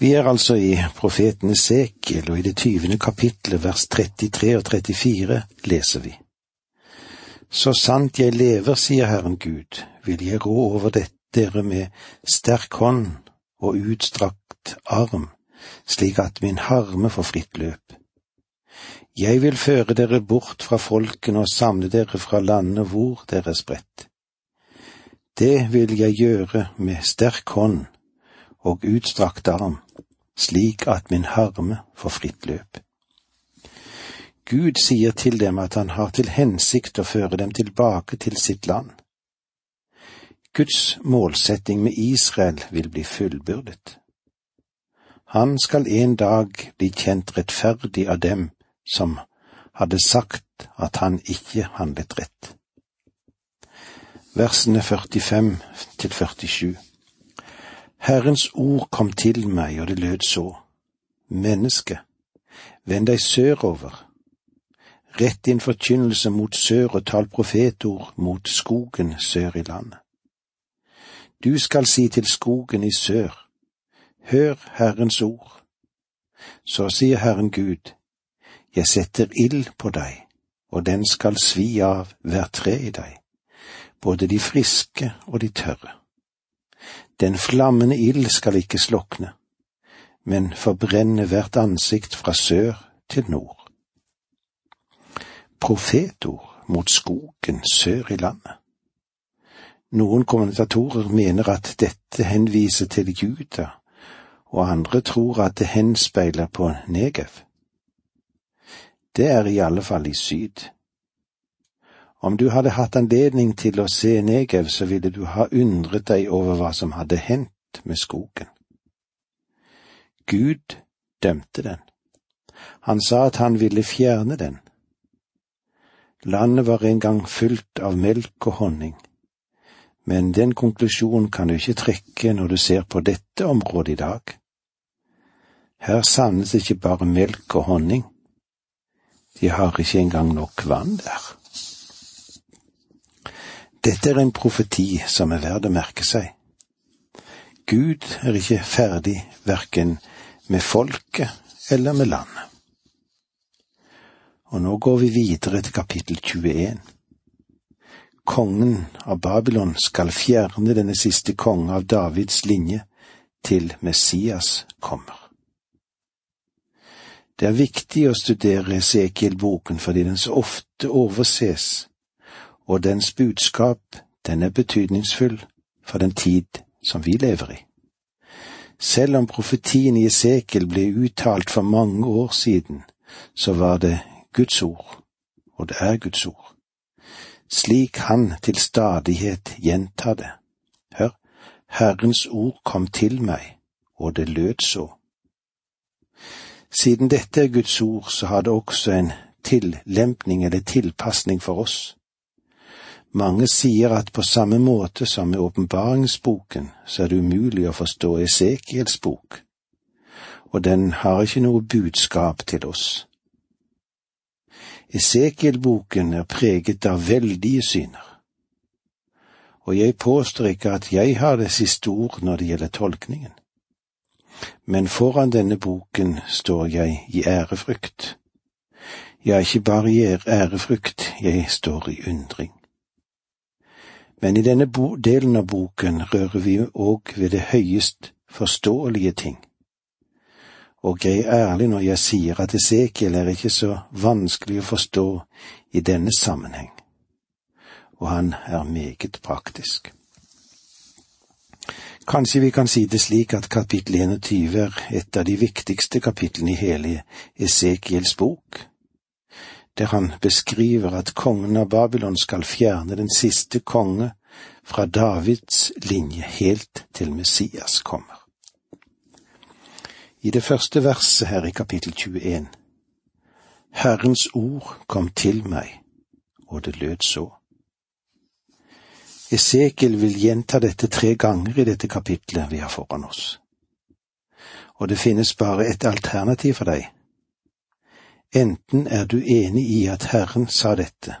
Vi er altså i profeten Esekiel, og i det tyvende kapitlet, vers 33 og 34, leser vi. Så sant jeg lever, sier Herren Gud, vil jeg rå over dere med sterk hånd og utstrakt arm, slik at min harme får fritt løp. Jeg vil føre dere bort fra folkene og samle dere fra landet hvor dere er spredt. Det vil jeg gjøre med sterk hånd og utstrakt arm, slik at min harme får fritt løp. Gud sier til dem at han har til hensikt å føre dem tilbake til sitt land. Guds målsetting med Israel vil bli fullbyrdet. Han skal en dag bli kjent rettferdig av dem som hadde sagt at han ikke handlet rett. Versene 45 til 47 Herrens ord kom til meg, og det lød så. Menneske, vend deg sørover. Rett din forkynnelse mot sør og tal profetord mot skogen sør i landet. Du skal si til skogen i sør, hør Herrens ord. Så sier Herren Gud, jeg setter ild på deg, og den skal svi av hvert tre i deg, både de friske og de tørre. Den flammende ild skal ikke slokne, men forbrenne hvert ansikt fra sør til nord. Profetord mot skogen sør i landet. Noen kommentatorer mener at dette henviser til Juda, og andre tror at det henspeiler på Negev. Det er i alle fall i syd. Om du hadde hatt anledning til å se Negev, så ville du ha undret deg over hva som hadde hendt med skogen. Gud dømte den. Han sa at han ville fjerne den. Landet var en gang fylt av melk og honning, men den konklusjonen kan du ikke trekke når du ser på dette området i dag. Her sannes ikke bare melk og honning, de har ikke engang nok vann der. Dette er en profeti som er verd å merke seg. Gud er ikke ferdig verken med folket eller med landet. Og nå går vi videre til kapittel 21. Kongen av Babylon skal fjerne denne siste konge av Davids linje til Messias kommer. Det er viktig å studere Esekiel-boken fordi den så ofte overses og dens budskap, den er betydningsfull for den tid som vi lever i. Selv om profetien i Esekel ble uttalt for mange år siden, så var det Guds ord, og det er Guds ord. Slik han til stadighet gjentar det. Hør, Herrens ord kom til meg, og det lød så. Siden dette er Guds ord, så har det også en tillempning eller tilpasning for oss. Mange sier at på samme måte som med åpenbaringsboken, så er det umulig å forstå Esekiels bok, og den har ikke noe budskap til oss. Esekiel-boken er preget av veldige syner, og jeg påstår ikke at jeg har det siste ord når det gjelder tolkningen, men foran denne boken står jeg i ærefrykt. Ja, ikke bare i ærefrykt, jeg står i undring. Men i denne delen av boken rører vi òg ved det høyest forståelige ting. Og jeg er ærlig når jeg sier at Esekiel er ikke så vanskelig å forstå i denne sammenheng, og han er meget praktisk. Kanskje vi kan si det slik at kapittel 21 er et av de viktigste kapitlene i hele Esekiels bok, der han beskriver at kongen av Babylon skal fjerne den siste konge fra Davids linje helt til Messias kommer. I det første verset her i kapittel 21 Herrens ord kom til meg, og det lød så. Esekiel vil gjenta dette tre ganger i dette kapitlet vi har foran oss. Og det finnes bare et alternativ for deg Enten er du enig i at Herren sa dette,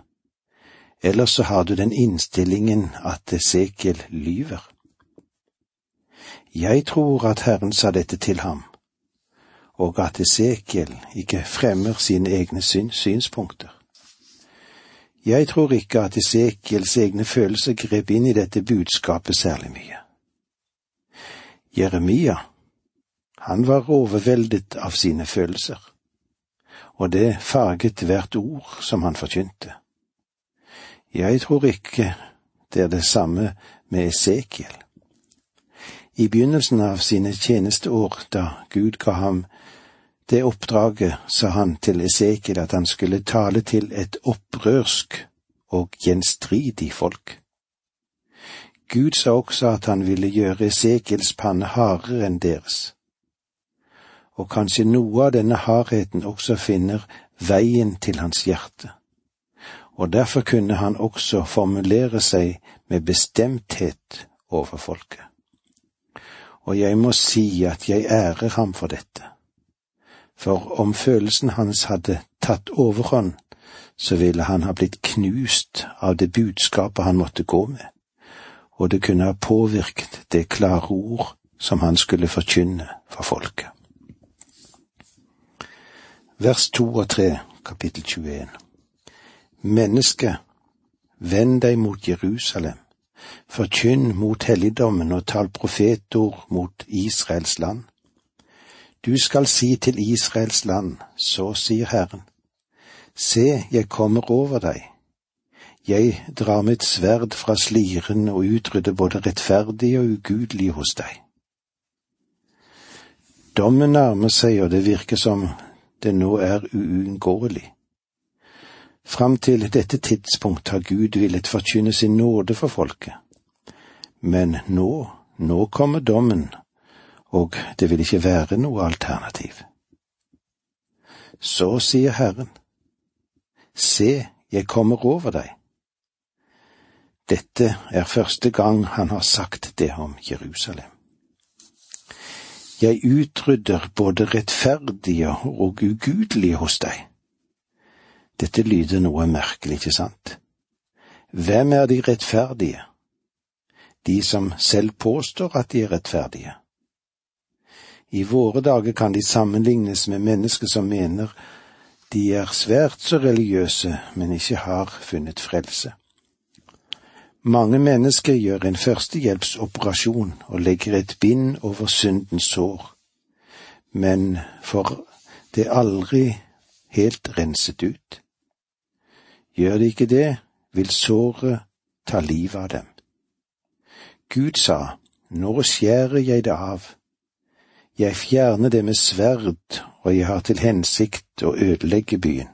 eller så har du den innstillingen at Esekiel lyver. Jeg tror at Herren sa dette til ham, og at Esekiel ikke fremmer sine egne synspunkter. Jeg tror ikke at Esekiels egne følelser grep inn i dette budskapet særlig mye. Jeremia, han var overveldet av sine følelser, og det farget hvert ord som han forkynte. Jeg tror ikke det er det samme med Esekiel. I begynnelsen av sine tjenesteår, da Gud ga ham det oppdraget, sa han til Esekiel at han skulle tale til et opprørsk og gjenstridig folk. Gud sa også at han ville gjøre Esekiels panne hardere enn deres. Og kanskje noe av denne hardheten også finner veien til hans hjerte og derfor kunne han også formulere seg med bestemthet over folket. Og jeg må si at jeg ærer ham for dette, for om følelsen hans hadde tatt overhånd, så ville han ha blitt knust av det budskapet han måtte gå med, og det kunne ha påvirket det klare ord som han skulle forkynne for folket. Vers to og tre, kapittel 21. Menneske, vend deg mot Jerusalem, forkynn mot helligdommen og tal profetord mot Israels land. Du skal si til Israels land, så sier Herren, se, jeg kommer over deg. Jeg drar mitt sverd fra sliren og utrydder både rettferdig og ugudelig hos deg. Dommen nærmer seg, og det virker som det nå er uunngåelig. Fram til dette tidspunkt har Gud villet forkynne sin nåde for folket. Men nå, nå kommer dommen, og det vil ikke være noe alternativ. Så sier Herren, Se, jeg kommer over deg. Dette er første gang han har sagt det om Jerusalem. Jeg utrydder både rettferdige og ugudelige hos deg. Dette lyder noe merkelig, ikke sant? Hvem er de rettferdige? De som selv påstår at de er rettferdige. I våre dager kan de sammenlignes med mennesker som mener de er svært så religiøse, men ikke har funnet frelse. Mange mennesker gjør en førstehjelpsoperasjon og legger et bind over syndens sår, men får det aldri helt renset ut. Gjør de ikke det, vil såret ta livet av dem. Gud sa, nå skjærer jeg det av. Jeg fjerner det med sverd, og jeg har til hensikt å ødelegge byen.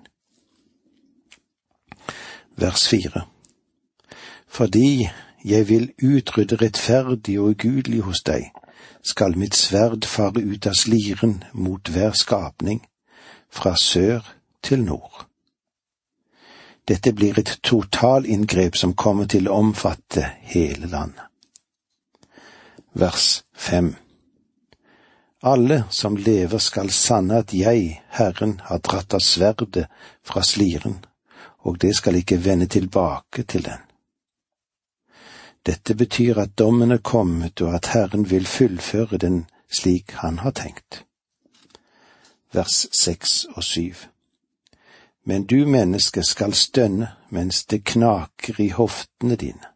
Vers fire Fordi jeg vil utrydde rettferdig og ugudelig hos deg, skal mitt sverd fare ut av sliren mot hver skapning, fra sør til nord. Dette blir et totalinngrep som kommer til å omfatte hele landet. Vers fem Alle som lever skal sanne at jeg, Herren, har dratt av sverdet fra sliren, og det skal ikke vende tilbake til den. Dette betyr at dommen er kommet, og at Herren vil fullføre den slik han har tenkt. Vers seks og syv men du menneske skal stønne mens det knaker i hoftene dine.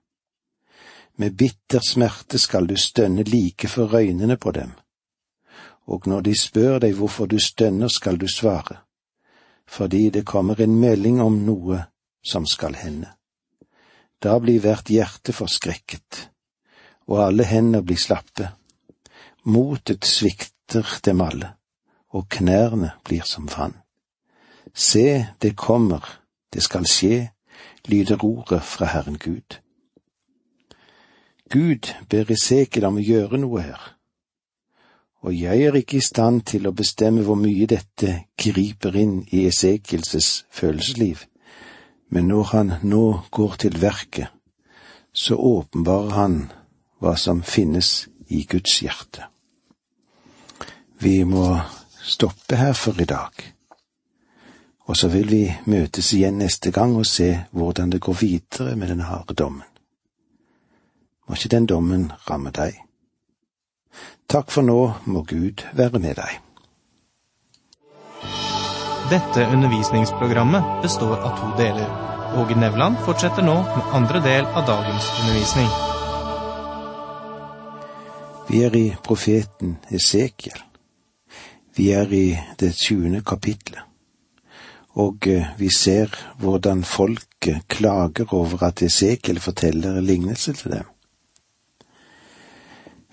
Med bitter smerte skal du stønne like for øynene på dem, og når de spør deg hvorfor du stønner, skal du svare, fordi det kommer en melding om noe som skal hende. Da blir hvert hjerte forskrekket, og alle hender blir slappe. Motet svikter dem alle, og knærne blir som vann. Se, det kommer, det skal skje, lyder ordet fra Herren Gud. Gud ber Esekiel om å gjøre noe her, og jeg er ikke i stand til å bestemme hvor mye dette griper inn i Esekiels følelsesliv, men når han nå går til verket, så åpenbarer han hva som finnes i Guds hjerte. Vi må stoppe her for i dag. Og så vil vi møtes igjen neste gang og se hvordan det går videre med den harde dommen. Må ikke den dommen ramme deg. Takk for nå, må Gud være med deg. Dette undervisningsprogrammet består av to deler. Åge Nevland fortsetter nå med andre del av dagens undervisning. Vi er i profeten Esekiel. Vi er i det tjuende kapitlet. Og eh, vi ser hvordan folket klager over at Esekiel forteller lignelse til dem.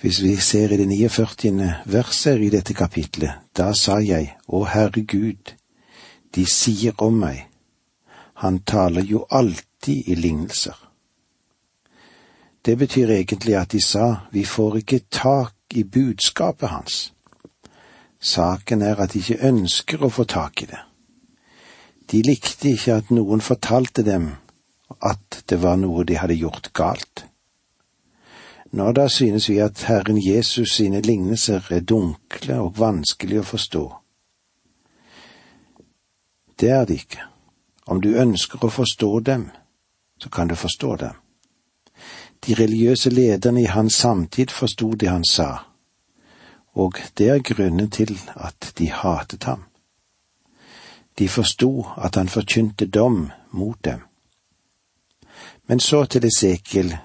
Hvis vi ser i det 49. verset i dette kapitlet, da sa jeg, Å Herre Gud, de sier om meg, han taler jo alltid i lignelser. Det betyr egentlig at de sa vi får ikke tak i budskapet hans. Saken er at de ikke ønsker å få tak i det. De likte ikke at noen fortalte dem at det var noe de hadde gjort galt. Nå da synes vi at Herren Jesus sine lignelser er dunkle og vanskelig å forstå. Det er det ikke. Om du ønsker å forstå dem, så kan du forstå dem. De religiøse lederne i hans samtid forsto det han sa, og det er grunnen til at de hatet ham. De forsto at han forkynte dom mot dem. Men så til Esekiel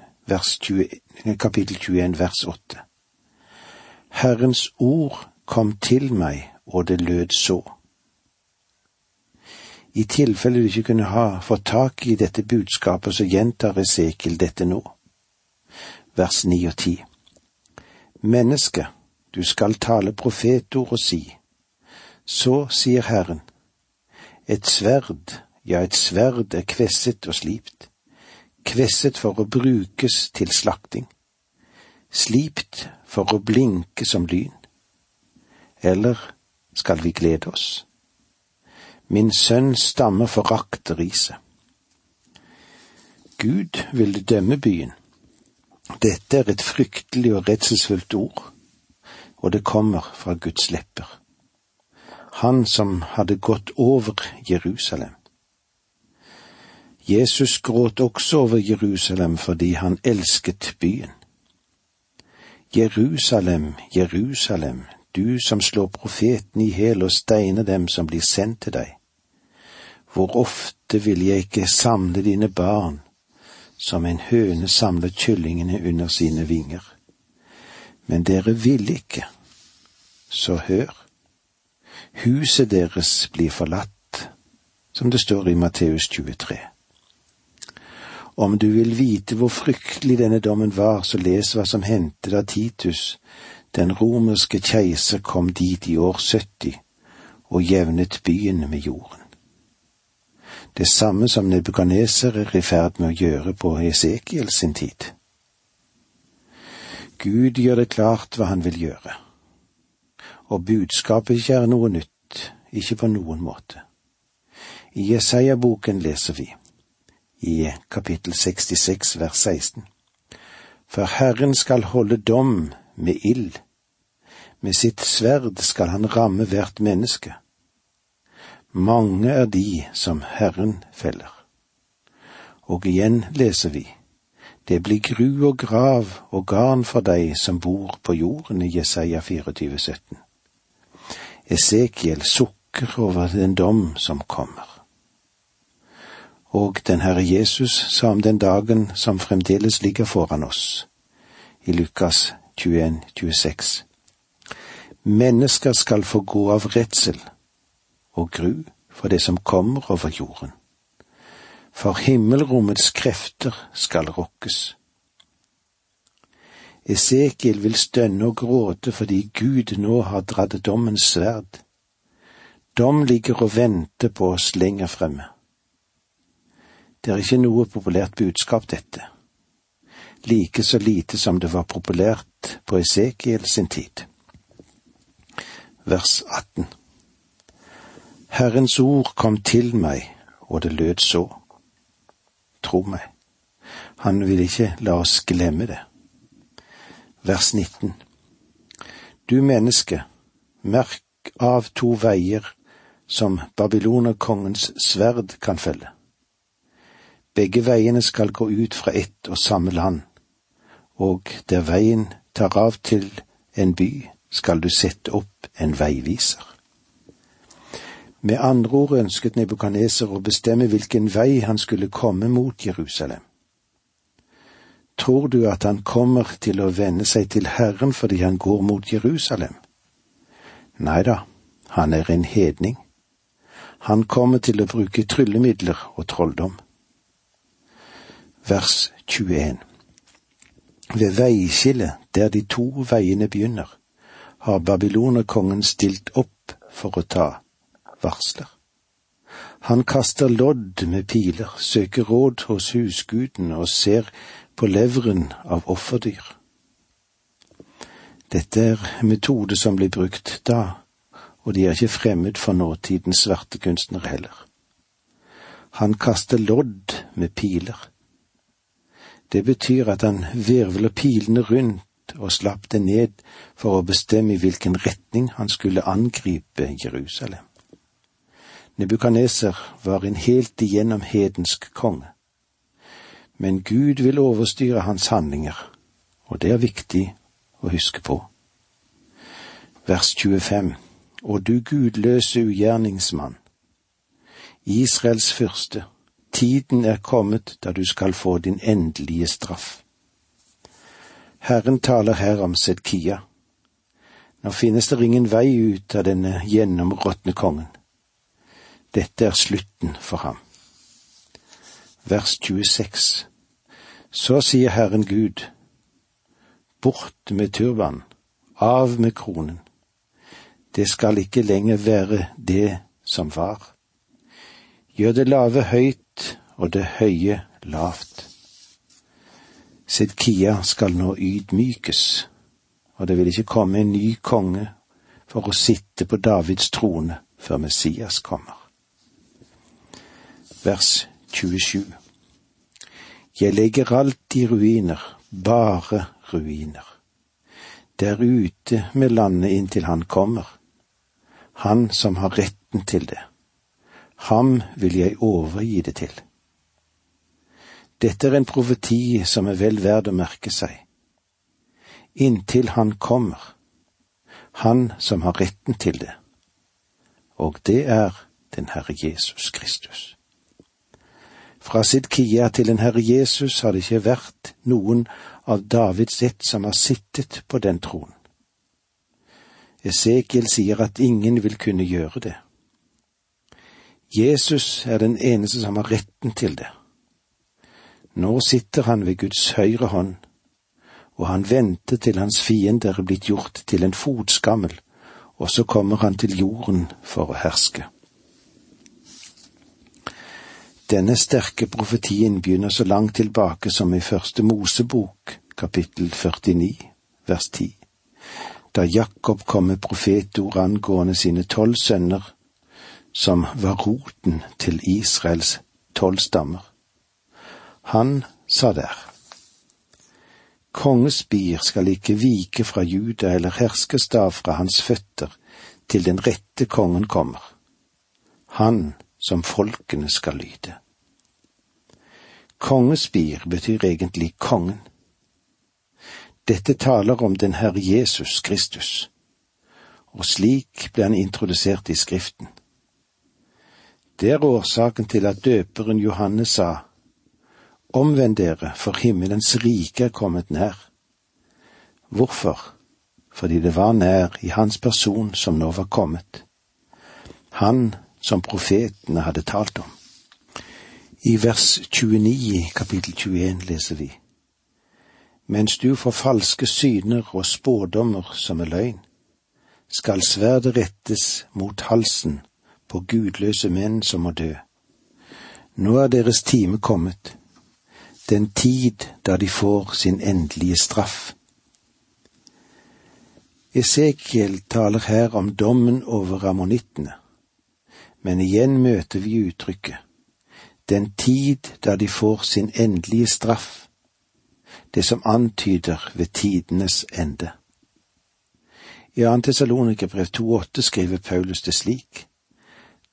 kapittel 21 vers 8. Herrens ord kom til meg, og det lød så i tilfelle du ikke kunne ha fått tak i dette budskapet, så gjentar Esekiel dette nå. Vers ni og ti. Menneske, du skal tale profetord og si. Så sier Herren, et sverd, ja, et sverd er kvesset og slipt, kvesset for å brukes til slakting, slipt for å blinke som lyn. Eller skal vi glede oss? Min sønn stammer forakter riset. Gud ville dømme byen. Dette er et fryktelig og redselsfullt ord, og det kommer fra Guds lepper. Han som hadde gått over Jerusalem. Jesus gråt også over Jerusalem fordi han elsket byen. Jerusalem, Jerusalem, du som slår profeten i hjel og steiner dem som blir sendt til deg. Hvor ofte vil jeg ikke samle dine barn, som en høne samler kyllingene under sine vinger. Men dere vil ikke, så hør. Huset deres blir forlatt, som det står i Matteus 23. Om du vil vite hvor fryktelig denne dommen var, så les hva som hendte da Titus, den romerske keiser, kom dit i år 70 og jevnet byen med jorden det samme som nebukaneser er i ferd med å gjøre på Esekiel sin tid. Gud gjør det klart hva han vil gjøre, og budskapet ikke er noe nytt, ikke på noen måte. I Jesaja-boken leser vi, i kapittel 66 vers 16, For Herren skal holde dom med ild, med sitt sverd skal han ramme hvert menneske mange er de som Herren feller. Og igjen leser vi, det blir gru og grav og garn for deg som bor på jorden i Jesaja 24, 17. Esekiel sukker over den dom som kommer. Og den Herre Jesus sa om den dagen som fremdeles ligger foran oss, i Lukas 21, 26. Mennesker skal få gå av redsel og gru for det som kommer over jorden. For himmelrommets krefter skal rokkes. Esekiel vil stønne og gråte fordi Gud nå har dratt dommens sverd. Dom ligger og venter på oss lenger fremme. Det er ikke noe populært budskap, dette. Like så lite som det var populært på Esekiel sin tid. Vers 18. Herrens ord kom til meg, og det lød så. Tro meg, han vil ikke la oss glemme det. Vers 19. Du menneske, merk av to veier som babylonerkongens sverd kan felle. Begge veiene skal gå ut fra ett og samme land, og der veien tar av til en by, skal du sette opp en veiviser. Med andre ord ønsket Nebukaneser å bestemme hvilken vei han skulle komme mot Jerusalem. Tror du at han kommer til å venne seg til Herren fordi han går mot Jerusalem? Nei da, han er en hedning. Han kommer til å bruke tryllemidler og trolldom. Vers 21 Ved veiskillet, der de to veiene begynner, har babylonerkongen stilt opp for å ta varsler. Han kaster lodd med piler, søker råd hos husguden og ser på leveren av offerdyr. Dette er metode som blir brukt da, og de er ikke fremmed for nåtidens svertekunstnere heller. Han kaster lodd med piler. Det betyr at han virvler pilene rundt og slapp det ned for å bestemme i hvilken retning han skulle angripe Jerusalem. Nebukaneser var en helt igjennom hedensk konge. Men Gud vil overstyre hans handlinger, og det er viktig å huske på. Vers 25 Og du gudløse ugjerningsmann, Israels fyrste, tiden er kommet da du skal få din endelige straff. Herren taler her om Sedkia. Nå finnes det ingen vei ut av denne gjennområtne kongen. Dette er slutten for ham. Vers 26 Så sier Herren Gud, bort med turban, av med kronen. Det skal ikke lenger være det som var. Gjør det lave høyt og det høye lavt. Sedkia skal nå ydmykes, og det vil ikke komme en ny konge for å sitte på Davids trone før Messias kommer. Vers 27 Jeg legger alt i ruiner, bare ruiner. Der ute med landet inntil han kommer, han som har retten til det. Ham vil jeg overgi det til. Dette er en profeti som er vel verd å merke seg. Inntil han kommer, han som har retten til det, og det er den Herre Jesus Kristus. Fra Sidkia til den Herre Jesus har det ikke vært noen av Davids ett som har sittet på den tronen. Esekiel sier at ingen vil kunne gjøre det. Jesus er den eneste som har retten til det. Nå sitter han ved Guds høyre hånd, og han venter til hans fiender er blitt gjort til en fotskammel, og så kommer han til jorden for å herske. Denne sterke profetien begynner så langt tilbake som i første Mosebok, kapittel 49, vers 10, da Jakob kom med profetord angående sine tolv sønner, som var roten til Israels tolv stammer. Han sa der, Kongespir skal ikke vike fra Juda eller herskestav fra hans føtter til den rette kongen kommer, han som folkene skal lyde. Kongespir betyr egentlig kongen. Dette taler om den Herre Jesus Kristus, og slik ble han introdusert i Skriften. Det er årsaken til at døperen Johannes sa, Omvend dere, for himmelens rike er kommet nær. Hvorfor? Fordi det var nær i hans person som nå var kommet. Han som profetene hadde talt om. I vers 29 i kapittel 21 leser vi. Mens du får falske syner og spådommer som er løgn, skal sverdet rettes mot halsen på gudløse menn som må dø. Nå er deres time kommet den tid da de får sin endelige straff. Esekiel taler her om dommen over ammonittene, men igjen møter vi uttrykket den tid da de får sin endelige straff, det som antyder ved tidenes ende. I 2. Tessalonikerbrev 2,8 skriver Paulus det slik,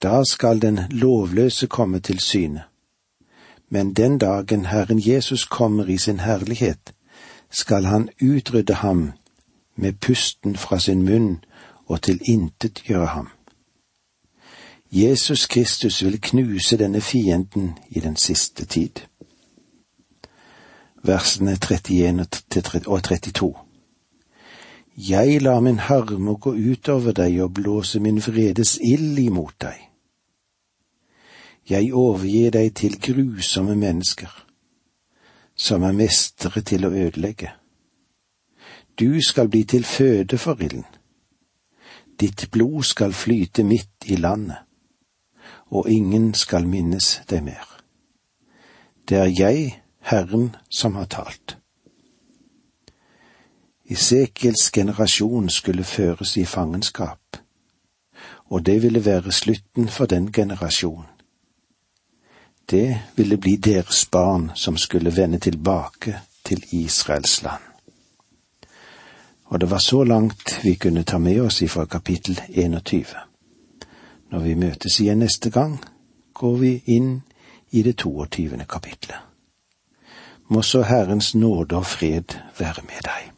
da skal den lovløse komme til syne men den dagen Herren Jesus kommer i sin herlighet, skal han utrydde ham med pusten fra sin munn og tilintetgjøre ham. Jesus Kristus vil knuse denne fienden i den siste tid. Versene 31 og 32. Jeg lar min harme gå utover deg og blåse min vredes ild imot deg. Jeg overgir deg til grusomme mennesker, som er mestere til å ødelegge. Du skal bli til føde for ilden. Ditt blod skal flyte midt i landet, og ingen skal minnes deg mer. Det er jeg, Herren, som har talt. Isekiels generasjon skulle føres i fangenskap, og det ville være slutten for den generasjonen. Det ville bli deres barn som skulle vende tilbake til Israels land. Og det var så langt vi kunne ta med oss ifra kapittel 21. Når vi møtes igjen neste gang, går vi inn i det 22. kapitlet. Må så Herrens nåde og fred være med deg.